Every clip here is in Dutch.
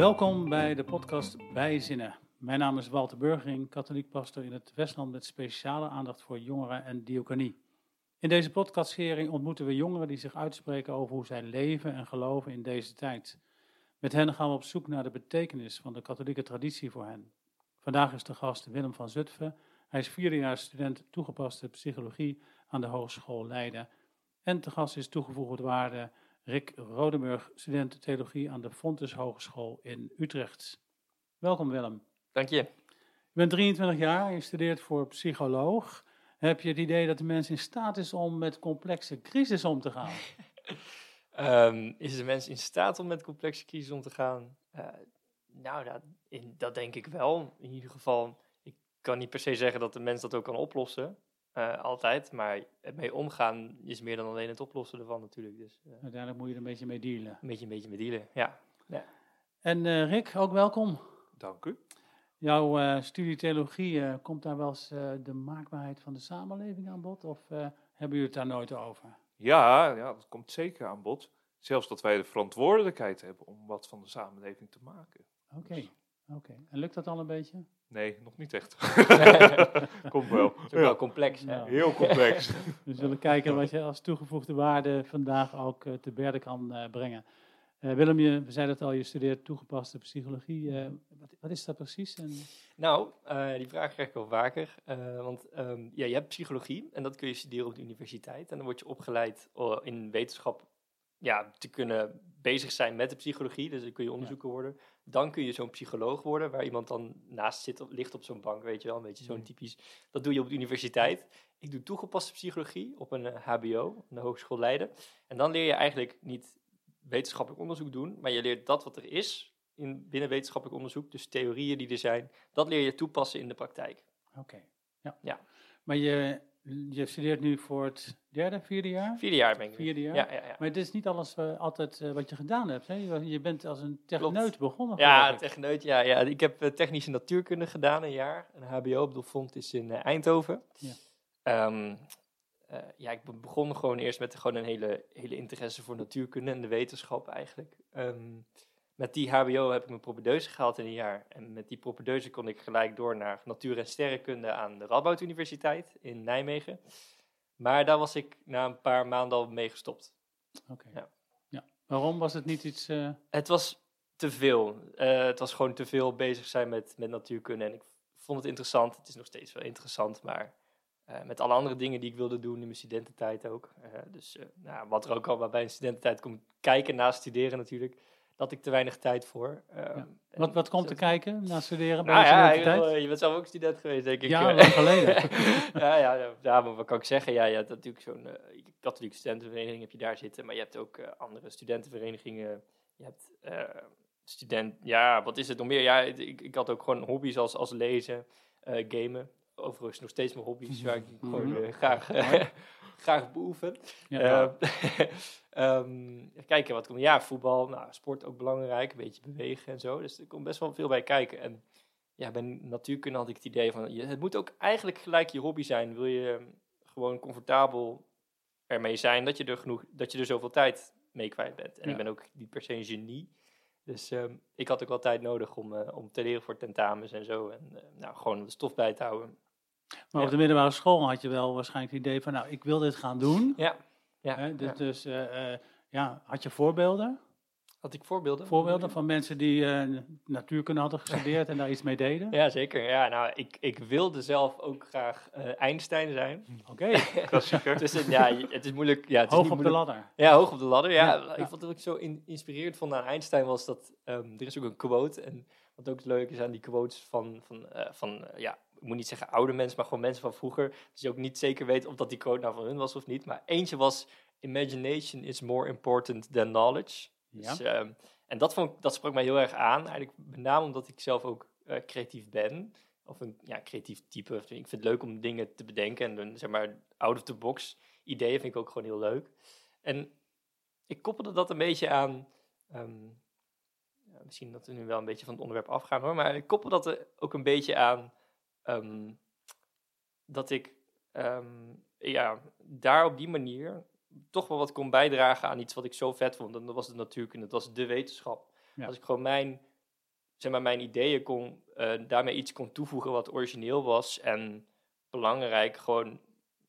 Welkom bij de podcast Bijzinnen. Mijn naam is Walter Burgering, katholiek pastor in het Westland met speciale aandacht voor jongeren en diaconie. In deze podcastserie ontmoeten we jongeren die zich uitspreken over hoe zij leven en geloven in deze tijd. Met hen gaan we op zoek naar de betekenis van de katholieke traditie voor hen. Vandaag is de gast Willem van Zutphen. Hij is vierdejaars student toegepaste psychologie aan de Hogeschool Leiden. En te gast is toegevoegde waarde Rick Rodenburg, student theologie aan de Fontes Hogeschool in Utrecht. Welkom Willem. Dank je. Je bent 23 jaar, je studeert voor psycholoog. Heb je het idee dat de mens in staat is om met complexe crisis om te gaan? um, is de mens in staat om met complexe crisis om te gaan? Uh, nou, dat, in, dat denk ik wel. In ieder geval, ik kan niet per se zeggen dat de mens dat ook kan oplossen. Uh, altijd, maar mee omgaan is meer dan alleen het oplossen ervan natuurlijk. Dus, uh, Uiteindelijk moet je er een beetje mee dealen. Een beetje, een beetje mee dealen, ja. ja. En uh, Rick, ook welkom. Dank u. Jouw studie theologie, komt daar wel eens de maakbaarheid van de samenleving aan bod? Of hebben jullie het daar nooit over? Ja, ja, dat komt zeker aan bod. Zelfs dat wij de verantwoordelijkheid hebben om wat van de samenleving te maken. Oké, okay. Oké. Okay. En lukt dat al een beetje? Nee, nog niet echt. Komt wel. Het is ja. wel complex. Heel complex. We zullen kijken wat je als toegevoegde waarde vandaag ook uh, te berde kan uh, brengen. Uh, Willem, je, we zeiden het al, je studeert toegepaste psychologie. Wat, wat, is dat precies? En... Nou, die vraag krijg ik wel vaker. want um, ja, je hebt psychologie en dat kun je studeren op de universiteit. En dan word je opgeleid in wetenschap ja, te kunnen bezig zijn met de psychologie. Dus dan kun je onderzoeker ja. worden. Dan kun je zo'n psycholoog worden, waar iemand dan naast zit, ligt op zo'n bank, weet je wel. Een beetje zo'n Mm. typisch. Dat doe je op de universiteit. Ik doe toegepaste psychologie op een HBO, een Hogeschool Leiden. En dan leer je eigenlijk niet wetenschappelijk onderzoek doen, maar je leert dat wat er is in, binnen wetenschappelijk onderzoek, dus theorieën die er zijn, dat leer je toepassen in de praktijk. Oké, okay. ja. ja. Maar je, je studeert nu voor het derde, vierde jaar? Vierde jaar ben ik. Vierde jaar? Ja, ja, ja. Maar het is niet alles uh, altijd uh, wat je gedaan hebt. Hè? Je, bent als een techneut Klopt. begonnen. Ja, techneut. Ja, ja. Ik heb uh, technische natuurkunde gedaan een jaar. Een HBO op de Font is in Eindhoven. Ja. Um, ja, ik begon gewoon eerst met gewoon een hele, hele interesse voor natuurkunde en de wetenschap eigenlijk. Um, met die HBO heb ik mijn propedeuse gehaald in een jaar. En met die propedeuse kon ik gelijk door naar natuur- en sterrenkunde aan de Radboud Universiteit in Nijmegen. Maar daar was ik na een paar maanden al mee gestopt. Oké. Okay. Ja. ja. Waarom was het niet iets... Uh... Het was te veel. Uh, het was gewoon te veel bezig zijn met, met natuurkunde. En ik vond het interessant. Het is nog steeds wel interessant, maar... Uh, met alle andere dingen die ik wilde doen in mijn studententijd ook. dus nou, wat er ook al bij een studententijd komt kijken na studeren natuurlijk had ik te weinig tijd voor. Ja. Wat, wat komt te kijken na studeren bij nou, de ja, studententijd? je bent zelf ook student geweest, denk ik. Ja, lang geleden. ja, ja, maar wat kan ik zeggen? Ja, je hebt natuurlijk zo'n uh, katholieke studentenvereniging heb je daar zitten, maar je hebt ook uh, andere studentenverenigingen. Je hebt uh, student, ja, wat is het nog meer? Ja, ik, ik had ook gewoon hobby's als, als lezen, gamen. Overigens nog steeds mijn hobby's, waar ik gewoon Mhm. graag, graag beoefen. Ja. Um, kijken wat komt. Ja, voetbal, nou, sport ook belangrijk, een beetje bewegen en zo. Dus er komt best wel veel bij kijken. En ja, bij natuurkunde had ik het idee van, je, het moet ook eigenlijk gelijk je hobby zijn. Wil je gewoon comfortabel ermee zijn dat je er genoeg, dat je er zoveel tijd mee kwijt bent. En Ja. ik ben ook niet per se een genie. Dus um, ik had ook wel tijd nodig om, uh, om te leren voor tentamens en zo. En uh, nou, gewoon de stof bij te houden. Maar op de middelbare school had je wel waarschijnlijk het idee van, nou, ik wil dit gaan doen. Ja. Ja, Hè, dus ja. dus uh, ja, had je voorbeelden? Had ik voorbeelden? Voorbeelden van mensen die uh, natuurkunde hadden gestudeerd en daar iets mee deden? Ja, zeker. Ja, nou, ik, ik wilde zelf ook graag uh, Einstein zijn. Oké. Okay. Klassieker. dus het, ja, het is moeilijk. Ja, het hoog is op moeilijk. de ladder. Ja, hoog op de ladder. Ja, ik vond wat ik zo in, inspirerend vond aan Einstein was dat um, er is ook een quote en wat ook leuk is aan die quotes van, van, uh, van ja, ik moet niet zeggen oude mensen, maar gewoon mensen van vroeger. Dus je ook niet zeker weet of dat die quote nou van hun was of niet. Maar eentje was, imagination is more important than knowledge. Ja. Dus, um, en dat, vond, dat sprak mij heel erg aan. Eigenlijk met name omdat ik zelf ook uh, creatief ben. Of een ja, creatief type. Ik vind het leuk om dingen te bedenken. En dan, zeg maar, out-of-the-box ideeën vind ik ook gewoon heel leuk. En ik koppelde dat een beetje aan... Um, ja, misschien dat we nu wel een beetje van het onderwerp afgaan hoor. Maar ik koppel dat er ook een beetje aan... Um, dat ik um, ja, daar op die manier toch wel wat kon bijdragen aan iets wat ik zo vet vond. En dat was de natuurkunde, dat was de wetenschap. Ja. Als ik gewoon mijn zeg maar, mijn ideeën kon, eh, daarmee iets kon toevoegen wat origineel was en belangrijk, gewoon,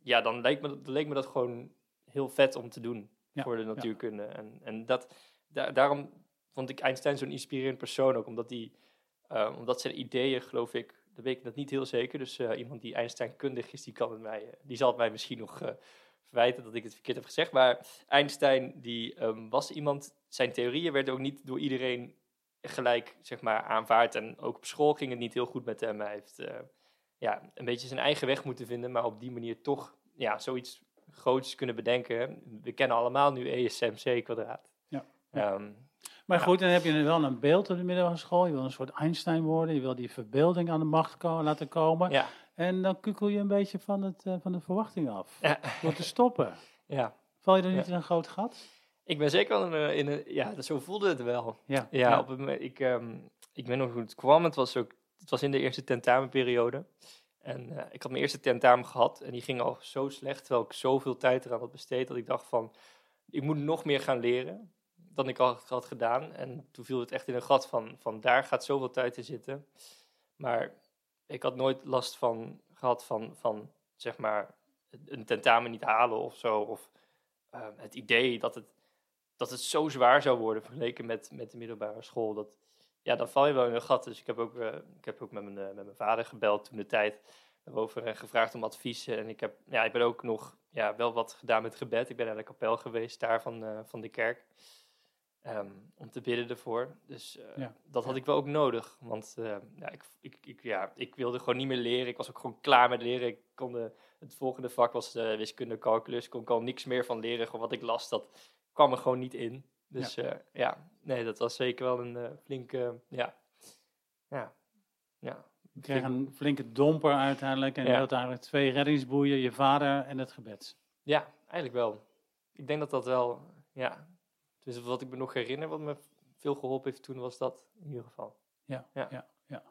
ja, dan leek me, dat- leek me dat gewoon heel vet om te doen Ja, voor de ja. natuurkunde. En, en dat, da- daarom vond ik Einstein zo'n inspirerend persoon ook, omdat, die, eh, omdat zijn ideeën, geloof ik, dat weet ik dat niet heel zeker, dus eh, iemand die Einstein-kundig is, die, kan het mij, eh, die zal het mij misschien nog eh, verwijten dat ik het verkeerd heb gezegd, maar Einstein die, ehm, was iemand, zijn theorieën werden ook niet door iedereen gelijk zeg maar, aanvaard. En ook op school ging het niet heel goed met hem. Hij heeft ja, een beetje zijn eigen weg moeten vinden, maar op die manier toch ja, zoiets groots kunnen bedenken. We kennen allemaal nu ESMC kwadraat. Ja. Ehm, Maar goed, dan heb je wel een beeld op de middelbare school. Je wil een soort Einstein worden. Je wil die verbeelding aan de macht ko- laten komen. ja, En dan kukkel je een beetje van, het, eh, van de verwachting af. ja, Door te stoppen. ja. Val je er niet Ja. in een groot gat? Ik ben zeker wel in een, in een... Ja, zo voelde het wel. Ja. Ja, Op ik, ehm, ik weet nog hoe het kwam. Het was, ook, het was in de eerste tentamenperiode. En eh, ik had mijn eerste tentamen gehad. En die ging al zo slecht, terwijl ik zoveel tijd eraan had besteed. Dat ik dacht van, ik moet nog meer gaan leren dan ik al had gedaan. En toen viel het echt in een gat van, van daar gaat zoveel tijd in zitten. Maar ik had nooit last van gehad van, van zeg maar, een tentamen niet halen of zo. Of eh, het idee dat het, dat het zo zwaar zou worden vergeleken met, met de middelbare school. Dat, ja, dan val je wel in een gat. Dus ik heb ook, eh, ik heb ook met, mijn, eh, met mijn vader gebeld toen de tijd daarover en gevraagd om advies. En ik, heb, ja, ik ben ook nog ja, wel wat gedaan met gebed. Ik ben naar de kapel geweest daar van, eh, van de kerk. Ehm, om te bidden ervoor. Dus eh, Ja. dat had ik wel ook nodig. Want eh, ja, ik, ik, ik, ja, ik wilde gewoon niet meer leren. Ik was ook gewoon klaar met leren. Ik kon de, het volgende vak was eh, wiskunde, calculus. Kon ik al niks meer van leren. Gewoon wat ik las, dat kwam er gewoon niet in. Dus ja, ja nee, dat was zeker wel een eh, flinke, ja, ja, ja. Je kreeg een flinke domper uiteindelijk. En je had eigenlijk twee reddingsboeien. Je vader en het gebed. Ja, eigenlijk wel. Ik denk dat dat wel, ja. Dus wat ik me nog herinner, wat me veel geholpen heeft toen, was dat in ieder geval. Ja, Ja. ja. ja,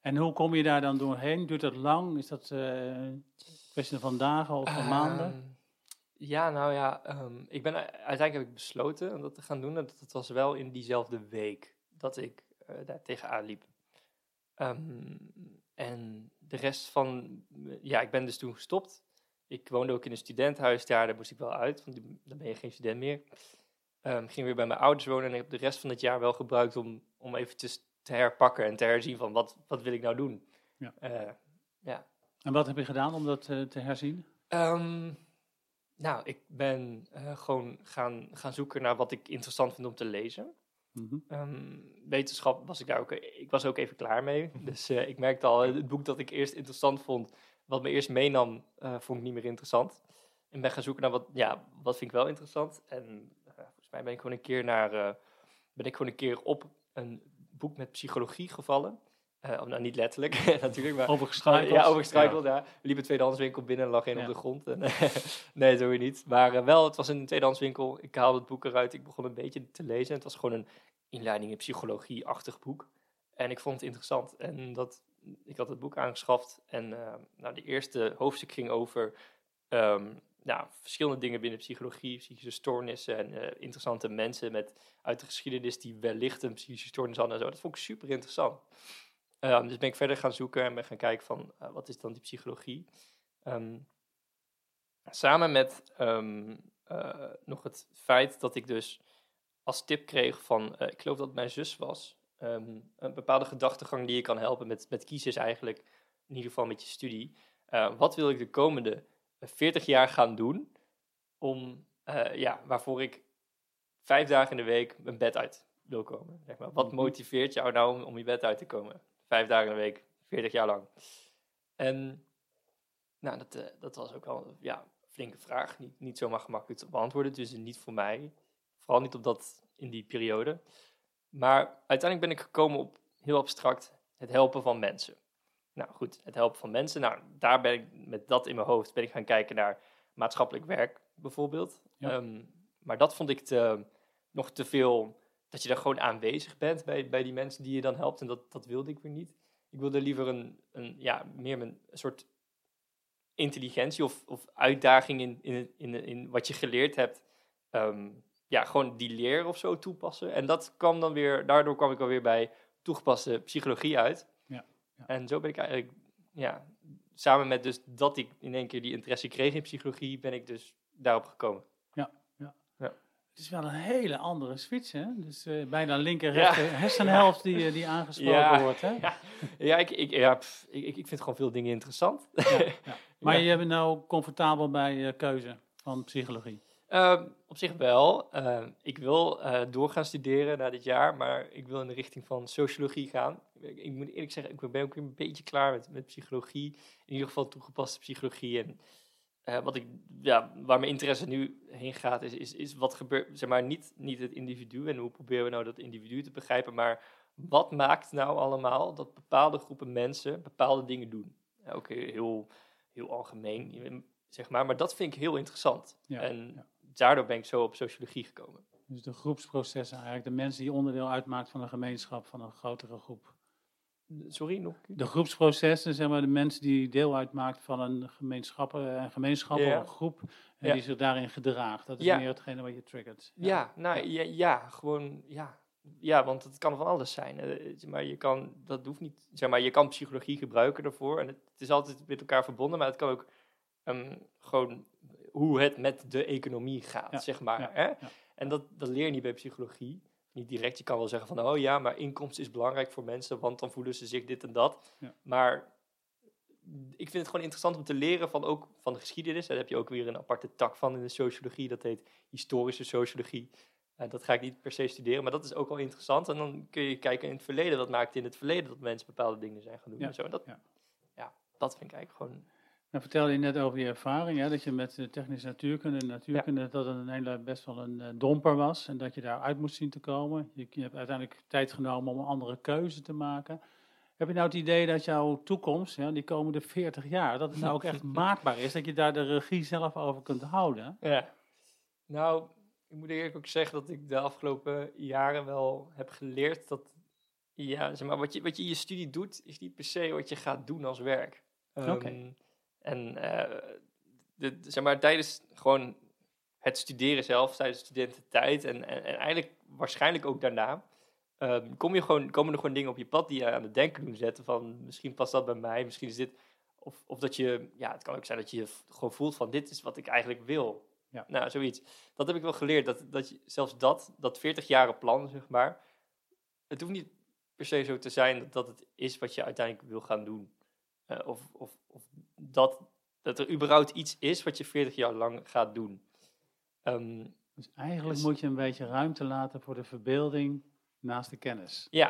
En hoe kom je daar dan doorheen? Duurt dat lang? Is dat eh, een kwestie van dagen of van maanden? Ehm, Ja, nou ja, ehm, ik ben, uiteindelijk heb ik besloten om dat te gaan doen. En dat was wel in diezelfde week dat ik eh, daar tegenaan liep. Ehm, en de rest van, ja, ik ben dus toen gestopt. Ik woonde ook in een studentenhuis daar, daar moest ik wel uit, want dan ben je geen student meer. Ehm ging weer bij mijn ouders wonen en ik heb de rest van het jaar wel gebruikt om, om eventjes te herpakken en te herzien van wat, wat wil ik nou doen. Ja. Eh, ja. En wat heb je gedaan om dat eh, te herzien? Ehm, nou, ik ben eh, gewoon gaan, gaan zoeken naar wat ik interessant vind om te lezen. Mhm. Ehm, wetenschap was ik daar ook, ik was ook even klaar mee. Dus eh, ik merkte al, het boek dat ik eerst interessant vond, wat me eerst meenam, vond ik niet meer interessant. Ik ben gaan zoeken naar wat, ja, wat vind ik wel interessant. En volgens mij ben ik gewoon een keer naar, eh, ben ik gewoon een keer op een boek met psychologie gevallen. Of nou, niet letterlijk natuurlijk, maar Overgestruikeld? ja, overgestruikeld, ja. We liepen een tweedehandswinkel binnen en lag één Ja. op de grond. En, nee, zo weer niet. Maar eh, wel, het was een tweedehandswinkel. Ik haalde het boek eruit. Ik begon een beetje te lezen. Het was gewoon een inleiding in psychologie-achtig boek. En ik vond het interessant. En dat, ik had het boek aangeschaft. En nou, de eerste hoofdstuk ging over ehm, nou, verschillende dingen binnen psychologie, psychische stoornissen en eh, interessante mensen met, uit de geschiedenis die wellicht een psychische stoornis hadden en zo. Dat vond ik super interessant. Ehm, dus ben ik verder gaan zoeken en ben gaan kijken van eh, wat is dan die psychologie. Ehm, samen met ehm, eh, nog het feit dat ik dus als tip kreeg van, ik geloof dat het mijn zus was, een bepaalde gedachtegang die je kan helpen met, met kiezen is eigenlijk, in ieder geval met je studie. Wat wil ik de komende 40 jaar gaan doen om, eh, ja, waarvoor ik vijf dagen in de week mijn bed uit wil komen? Zeg maar. Wat Mhm. motiveert jou nou om, om je bed uit te komen? Vijf dagen in de week, 40 jaar lang. En nou, dat, eh, dat was ook wel ja, een flinke vraag. Niet, niet zomaar gemakkelijk te beantwoorden, dus niet voor mij. Vooral niet op dat, in die periode. Maar uiteindelijk ben ik gekomen op heel abstract het helpen van mensen. Nou goed, het helpen van mensen. Nou, daar ben ik met dat in mijn hoofd ben ik gaan kijken naar maatschappelijk werk bijvoorbeeld. Ja. Ehm, maar dat vond ik te, nog te veel, dat je daar gewoon aanwezig bent bij, bij die mensen die je dan helpt. En dat, dat wilde ik weer niet. Ik wilde liever een, een ja, meer een soort intelligentie of, of uitdaging in, in, in, in wat je geleerd hebt. ehm, ja, gewoon die leer of zo toepassen. En dat kwam dan weer, daardoor kwam ik alweer bij toegepaste psychologie uit. Ja, ja. En zo ben ik eigenlijk, ja, samen met dus dat ik in één keer die interesse kreeg in psychologie, ben ik dus daarop gekomen. Het is wel een hele andere switch, hè? Dus eh, bijna linker, Ja. rechter hersenhelft die, eh, die aangesproken Ja. wordt, hè? Ja, ja, ik, ik, ja pff, ik, ik vind gewoon veel dingen interessant. Ja. Maar Ja. je bent nou comfortabel bij eh, keuze van psychologie. Ehm, op zich wel. Ehm, ik wil eh, door gaan studeren na dit jaar, maar ik wil in de richting van sociologie gaan. Ik, ik moet eerlijk zeggen, ik ben ook een beetje klaar met, met psychologie. In ieder geval toegepaste psychologie. En eh, wat ik, ja, waar mijn interesse nu heen gaat, is, is, is wat gebeurt, zeg maar, niet, niet het individu en hoe proberen we nou dat individu te begrijpen, maar wat maakt nou allemaal dat bepaalde groepen mensen bepaalde dingen doen? Ja, ook heel, heel algemeen, zeg maar, maar dat vind ik heel interessant. Ja, en ja. Daardoor ben ik zo op sociologie gekomen. Dus de groepsprocessen eigenlijk, de mensen die onderdeel uitmaakt van een gemeenschap, van een grotere groep. Sorry, nog? De groepsprocessen, zeg maar, de mensen die deel uitmaakt van een gemeenschap, een gemeenschap Ja. of een groep, en Ja. die zich daarin gedraagt. Dat is Ja. meer hetgene wat je triggert. Ja, nou ja, ja, gewoon ja. Ja, want het kan van alles zijn. Eh, maar je kan, dat hoeft niet, zeg maar, je kan psychologie gebruiken daarvoor. En het, het is altijd met elkaar verbonden, maar het kan ook ehm, gewoon hoe het met de economie gaat, Ja, zeg maar. ja, hè? ja. En dat, dat leer je niet bij psychologie. Niet direct, je kan wel zeggen van, oh ja, maar inkomsten is belangrijk voor mensen, want dan voelen ze zich dit en dat. Maar ik vind het gewoon interessant om te leren van ook van de geschiedenis. Daar heb je ook weer een aparte tak van in de sociologie. Dat heet historische sociologie. Eh, dat ga ik niet per se studeren, maar dat is ook wel interessant. En dan kun je kijken in het verleden. Wat maakt in het verleden dat mensen bepaalde dingen zijn gaan doen en zo. En dat, ja. ja. dat vind ik eigenlijk gewoon... Nou vertelde je net over je ervaring, hè, dat je met de technische natuurkunde en natuurkunde, dat het een hele, best wel een eh, domper was en dat je daaruit moest zien te komen. Je, je hebt uiteindelijk tijd genomen om een andere keuze te maken. Heb je nou het idee dat jouw toekomst, ja, die komende 40 jaar, dat het nou ook echt maakbaar is, dat je daar de regie zelf over kunt houden? Ja. Nou, ik moet eerlijk ook zeggen dat ik de afgelopen jaren wel heb geleerd dat... Ja, zeg maar, wat je, wat je in je studie doet, is niet per se wat je gaat doen als werk. Oké. Ehm, En eh, de, zeg maar, tijdens gewoon het studeren zelf, tijdens studententijd en, en, en eigenlijk waarschijnlijk ook daarna, ehm, kom je gewoon, komen er gewoon dingen op je pad die je aan het denken doen zetten van misschien past dat bij mij, misschien is dit, of, of dat je, ja, het kan ook zijn dat je gewoon voelt van dit is wat ik eigenlijk wil. Ja. Nou, zoiets. Dat heb ik wel geleerd, dat, dat je, zelfs dat, dat 40 jaren plan, zeg maar, het hoeft niet per se zo te zijn dat, dat het is wat je uiteindelijk wil gaan doen. Eh, of, of, of dat, dat er überhaupt iets is wat je 40 jaar lang gaat doen. Ehm, Dus eigenlijk Dus- moet je een beetje ruimte laten voor de verbeelding naast de kennis. ja.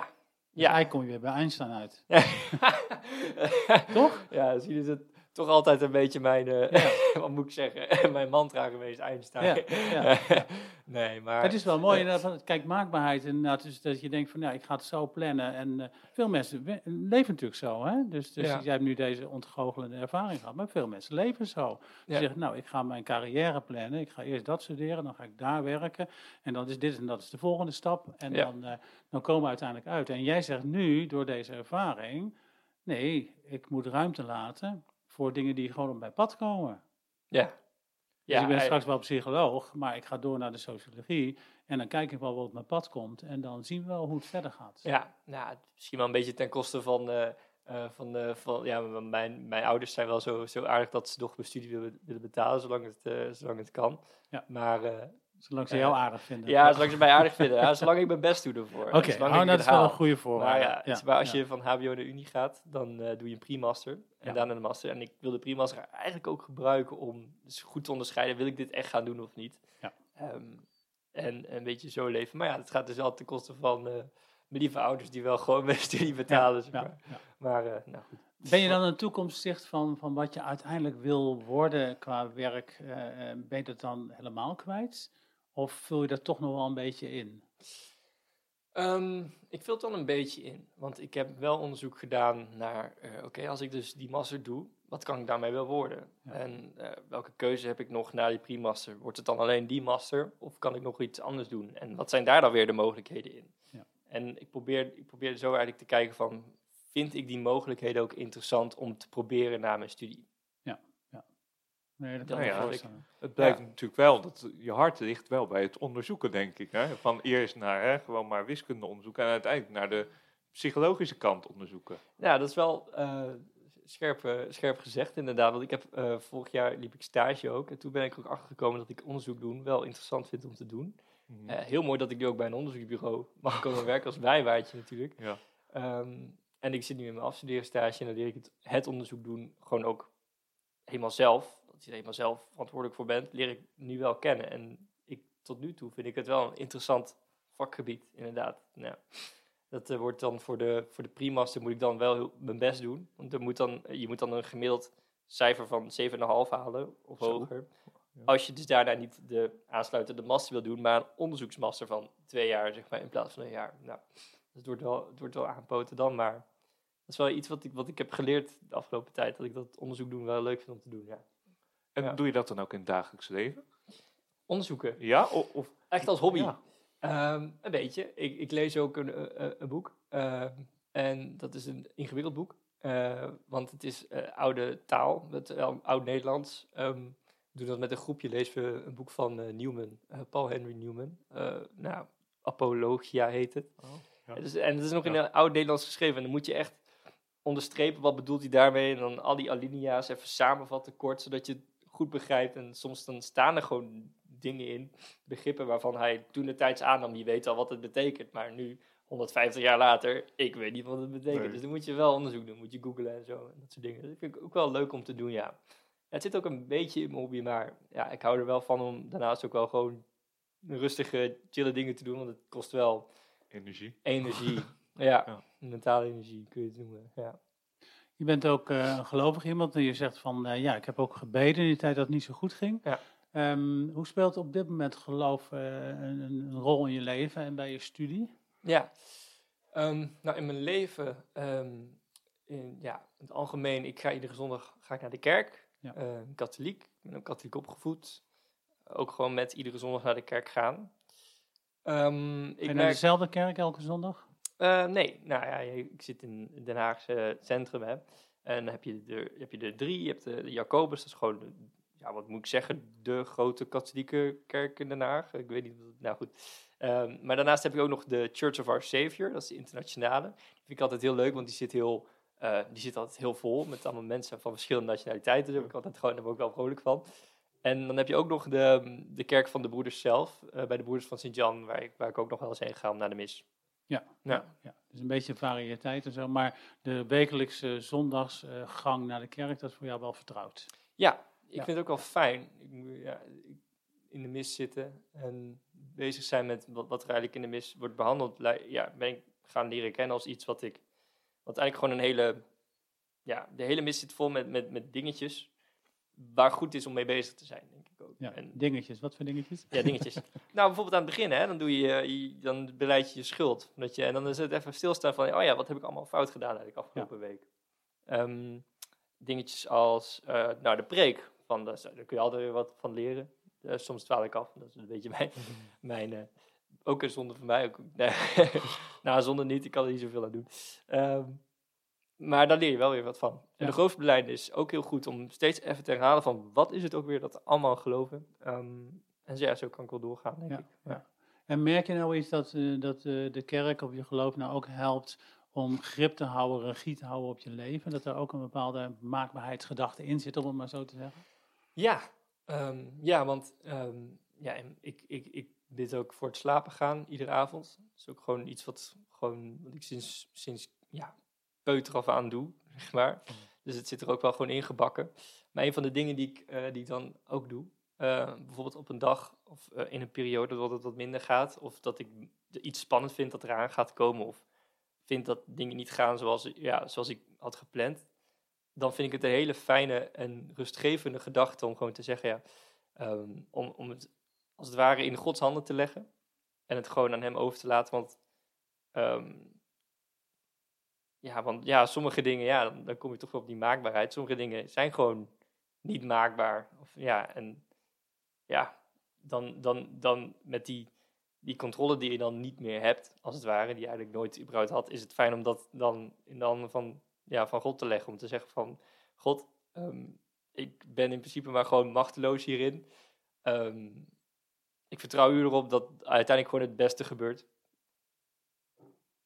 Dus Ja. eigenlijk kom je weer bij Einstein uit. Toch? Ja, zie je, is het toch altijd een beetje mijn, eh, wat moet ik zeggen, mijn mantra geweest, Einstein. Ja, ja, nee, maar... Het is wel mooi, kijk, maakbaarheid inderdaad, dus dat je denkt van, ja, ik ga het zo plannen. En eh, veel mensen we- leven natuurlijk zo, hè. Dus, dus jij hebt nu deze ontgoochelende ervaring gehad, maar veel mensen leven zo. Ze zeggen, nou, ik ga mijn carrière plannen, ik ga eerst dat studeren, dan ga ik daar werken. En dan is dit en dat is de volgende stap. En dan, eh, dan komen we uiteindelijk uit. En jij zegt nu, door deze ervaring, nee, ik moet ruimte laten voor dingen die gewoon op mijn pad komen. ja. Dus ik ben hij- straks wel psycholoog, maar ik ga door naar de sociologie. En dan kijk ik wel wat op mijn pad komt. En dan zien we wel hoe het verder gaat. Ja, nou, misschien wel een beetje ten koste van. eh, van, van ja, mijn, mijn ouders zijn wel zo, zo aardig dat ze nog mijn studie willen, willen betalen, zolang het, eh, zolang het kan. Ja. Maar eh, Zolang ze Eh, jou aardig vinden. ja, zolang ze mij aardig vinden. Ja, zolang ik mijn best doe ervoor. Oké, Zolang oh, ik dat is wel een goede Maar voorwaarde. ja, Ja, maar als je van HBO naar Unie gaat, dan eh, doe je een pre-master en daarna een master. En ik wil de pre-master eigenlijk ook gebruiken om dus goed te onderscheiden, wil ik dit echt gaan doen of niet? Ja. Ehm, en een beetje zo leven. Maar ja, het gaat dus wel ten koste van eh, mijn lieve ouders die wel gewoon mijn studie betalen. zeg maar. ja. Maar nou goed. Ben je dan een toekomstzicht van, van wat je uiteindelijk wil worden qua werk? ben je dat dan helemaal kwijt? Of vul je dat toch nog wel een beetje in? Ehm, ik vul het dan een beetje in, want ik heb wel onderzoek gedaan naar, eh, oké, als ik dus die master doe, wat kan ik daarmee wel worden? Ja. En eh, welke keuze heb ik nog na die pre-master? Wordt het dan alleen die master of kan ik nog iets anders doen? En wat zijn daar dan weer de mogelijkheden in? Ja. En ik probeer, ik probeer zo eigenlijk te kijken van, vind ik die mogelijkheden ook interessant om te proberen na mijn studie? Nee, dat Dat kan ja, ik-. Het blijkt Ja. natuurlijk wel dat je hart ligt wel bij het onderzoeken, denk ik. Hè? Van eerst naar hè, gewoon maar wiskunde onderzoeken en uiteindelijk naar de psychologische kant onderzoeken. Ja, dat is wel eh, scherp, eh, scherp gezegd inderdaad. Want ik heb eh, vorig jaar liep ik stage ook. En toen ben ik ook achtergekomen dat ik onderzoek doen wel interessant vind om te doen. Mhm. Eh, heel mooi dat ik nu ook bij een onderzoeksbureau mag komen werken als bijwaartje natuurlijk. Ja. Ehm, en ik zit nu in mijn afstudeerstage en dan leer ik het, het onderzoek doen gewoon ook helemaal zelf. Dat je er helemaal zelf verantwoordelijk voor bent, leer ik nu wel kennen. En ik, tot nu toe vind ik het wel een interessant vakgebied, inderdaad. Nou, dat eh, wordt dan voor de, voor de pre-master moet ik dan wel heel, mijn best doen. Want er moet dan, je moet dan een gemiddeld cijfer van 7,5 halen of Zo. hoger. Ja. Als je dus daarna niet de aansluitende master wil doen, maar een onderzoeksmaster van twee jaar, zeg maar, in plaats van een jaar. Nou, het wordt wel, het wordt wel aangepoten dan, maar dat is wel iets wat ik, wat ik heb geleerd de afgelopen tijd, dat ik dat onderzoek doen wel leuk vind om te doen, ja. En Ja. doe je dat dan ook in het dagelijks leven? Onderzoeken, Ja? Of, echt als hobby. Ja. Ehm, een beetje. Ik, ik lees ook een, eh, eh, een boek. ehm, en dat is een ingewikkeld boek. eh, want het is oude taal, het oud Nederlands. Ehm, we doen dat met een groepje. Lezen we een boek van Newman, Paul Henry Newman. Nou, Apologia heet het. Oh, ja. Het is, en het is nog in een oud Nederlands geschreven. En dan moet je echt onderstrepen wat bedoelt hij daarmee. En dan al die alinea's even samenvatten kort, zodat je het goed begrijpt. En soms dan staan er gewoon dingen in, begrippen waarvan hij toen de tijds aannam. Die weet al wat het betekent. Maar nu, 150 jaar later, ik weet niet wat het betekent. Nee. Dus dan moet je wel onderzoek doen. Moet je googlen en zo. En dat soort dingen. Dat vind ik ook wel leuk om te doen, ja. Het zit ook een beetje in mijn hobby, maar ja, ik hou er wel van om daarnaast ook wel gewoon rustige, chille dingen te doen. Want het kost wel energie. energie. ja, Ja. mentale energie kun je het noemen. Ja. Je bent ook een gelovig iemand en je zegt van eh, ja, ik heb ook gebeden in die tijd dat het niet zo goed ging. Ja. Ehm, hoe speelt op dit moment geloof eh, een, een rol in je leven en bij je studie? Ja, Ehm, nou in mijn leven, ehm, in, ja, in het algemeen, ik ga iedere zondag ga ik naar de kerk, Ja. Katholiek, ik ben ook katholiek opgevoed, ook gewoon met iedere zondag naar de kerk gaan. Ik je naar merk, dezelfde kerk elke zondag? Eh, nee, nou ja, ik zit in Den Haagse centrum, hè. En dan heb je de, heb je drie, je hebt de, Jacobus, dat is gewoon, ja, wat moet ik zeggen, de grote katholieke kerk in Den Haag. Ik weet niet, nou goed. Ehm, maar daarnaast heb je ook nog de Church of Our Savior, dat is de internationale. Die vind ik altijd heel leuk, want die zit, heel, eh, die zit altijd heel vol met allemaal mensen van verschillende nationaliteiten. Daar heb ik altijd gewoon, daar ik wel vrolijk van. En dan heb je ook nog de, de kerk van de broeders zelf, eh, bij de broeders van Sint-Jan, waar ik, waar ik ook nog wel eens heen ga om naar de mis. Ja. Ja. ja. Dus een beetje variëteit en zo, maar de wekelijkse zondagsgang naar de kerk, dat is voor jou wel vertrouwd. Ja, ik Ja. vind het ook wel fijn. Ik ja, in de mis zitten en bezig zijn met wat, wat er eigenlijk in de mis wordt behandeld. Ja, ben ik gaan leren kennen als iets wat ik. Wat eigenlijk gewoon een hele. Ja, de hele mis zit vol met, met, met dingetjes. Waar goed is om mee bezig te zijn, denk ik ook. Ja, En, dingetjes, wat voor dingetjes? ja, dingetjes. nou, bijvoorbeeld aan het begin, hè, dan, doe je, je, dan beleid je je schuld. Dat je, en dan is het even stilstaan van, oh ja, wat heb ik allemaal fout gedaan eigenlijk afgelopen week. Ehm, dingetjes als, eh, nou, de preek. Van, daar, daar kun je altijd weer wat van leren. Eh, soms dwaal ik af, dat is een beetje mijn, mijn eh, ook een zonde van mij. Ook, nee, nou, zonde niet, ik kan er niet zoveel aan doen. Ehm, maar daar leer je wel weer wat van. En de geloofsbeleid is ook heel goed om steeds even te herhalen van wat is het ook weer dat we allemaal geloven. Ehm, en zo, ja, zo kan ik wel doorgaan, denk ik. ja. En merk je nou iets dat, eh, dat eh, de kerk of je geloof nou ook helpt om grip te houden, regie te houden op je leven? Dat er ook een bepaalde maakbaarheidsgedachte in zit, om het maar zo te zeggen? Ja, ehm, ja want ehm, ja, en ik, ik, ik bid ook voor het slapen gaan iedere avond. Dat is ook gewoon iets wat, gewoon, wat ik sinds, sinds ja, peuter af aan doe, zeg maar. Dus het zit er ook wel gewoon ingebakken. Maar een van de dingen die ik, eh, die ik dan ook doe, eh, bijvoorbeeld op een dag of eh, in een periode dat het wat minder gaat, of dat ik iets spannend vind dat eraan gaat komen, of vind dat dingen niet gaan zoals, ja, zoals ik had gepland, dan vind ik het een hele fijne en rustgevende gedachte om gewoon te zeggen, ja, ehm, om, om het als het ware in Gods handen te leggen en het gewoon aan Hem over te laten. Want, ehm, ja, want ja, sommige dingen, ja, dan, dan kom je toch wel op die maakbaarheid. Sommige dingen zijn gewoon niet maakbaar. Of, ja, en ja, dan, dan, dan met die, die controle die je dan niet meer hebt, als het ware, die je eigenlijk nooit überhaupt had, is het fijn om dat dan in de handen van, ja, van God te leggen. Om te zeggen van, God, ehm, ik ben in principe maar gewoon machteloos hierin. Ehm, ik vertrouw u erop dat uiteindelijk gewoon het beste gebeurt.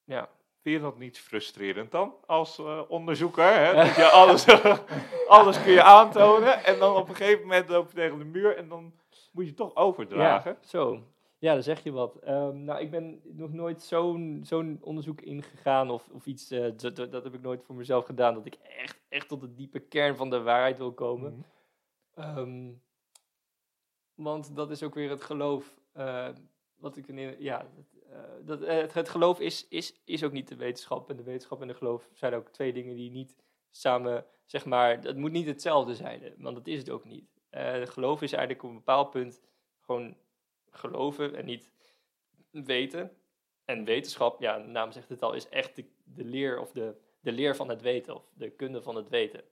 Ja, Vind je dat niet frustrerend dan, als eh, onderzoeker? Hè? Dat je alles, alles kun je aantonen en dan op een gegeven moment loop je tegen de muur en dan moet je toch overdragen. Ja, zo. Ja, dan zeg je wat. Ehm, nou, ik ben nog nooit zo'n zo'n onderzoek ingegaan of, of iets, eh, dat, heb ik nooit voor mezelf gedaan, dat ik echt, echt tot de diepe kern van de waarheid wil komen. Ehm, want dat is ook weer het geloof. eh, wat ik in, ja, dat, eh, het, geloof is, is, is ook niet de wetenschap. En de wetenschap en de geloof zijn ook twee dingen die niet samen, zeg maar, het moet niet hetzelfde zijn. Want dat is het ook niet. Eh geloof is eigenlijk op een bepaald punt gewoon geloven en niet weten. En wetenschap, ja, de naam zegt het al, is echt de, leer of de, de leer van het weten of de kunde van het weten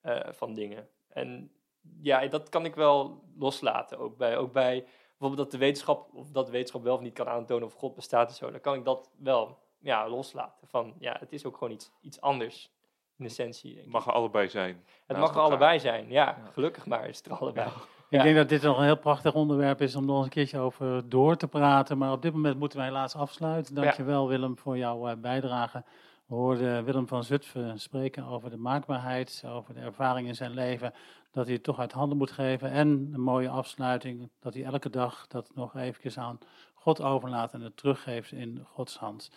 eh, van dingen. En ja, dat kan ik wel loslaten. Ook bij, ook bij bijvoorbeeld dat de wetenschap, of dat de wetenschap wel of niet kan aantonen of God bestaat en zo, dan kan ik dat wel ja, loslaten. Van ja, het is ook gewoon iets, iets anders in essentie. Denk ik. Mag er allebei zijn. het mag er elkaar. allebei zijn, ja, Ja. Gelukkig maar is het er allebei. Ik Ja. denk dat dit nog een heel prachtig onderwerp is om nog eens een keertje over door te praten. Maar op dit moment moeten wij helaas afsluiten. Dankjewel Willem voor jouw eh, bijdrage. We hoorden Willem van Zutphen spreken over de maakbaarheid, over de ervaring in zijn leven. Dat hij het toch uit handen moet geven. En een mooie afsluiting, dat hij elke dag dat nog eventjes aan God overlaat en het teruggeeft in Gods hand.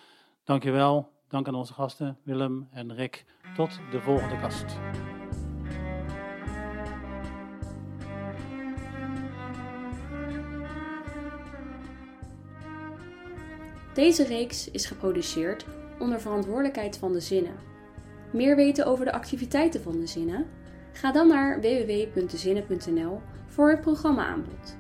Dankjewel. Dank aan onze gasten Willem en Rick. Tot de volgende kast. Deze reeks is geproduceerd onder verantwoordelijkheid van de zinnen. Meer weten over de activiteiten van de zinnen? Ga dan naar www.dezinnen.nl voor het programma aanbod.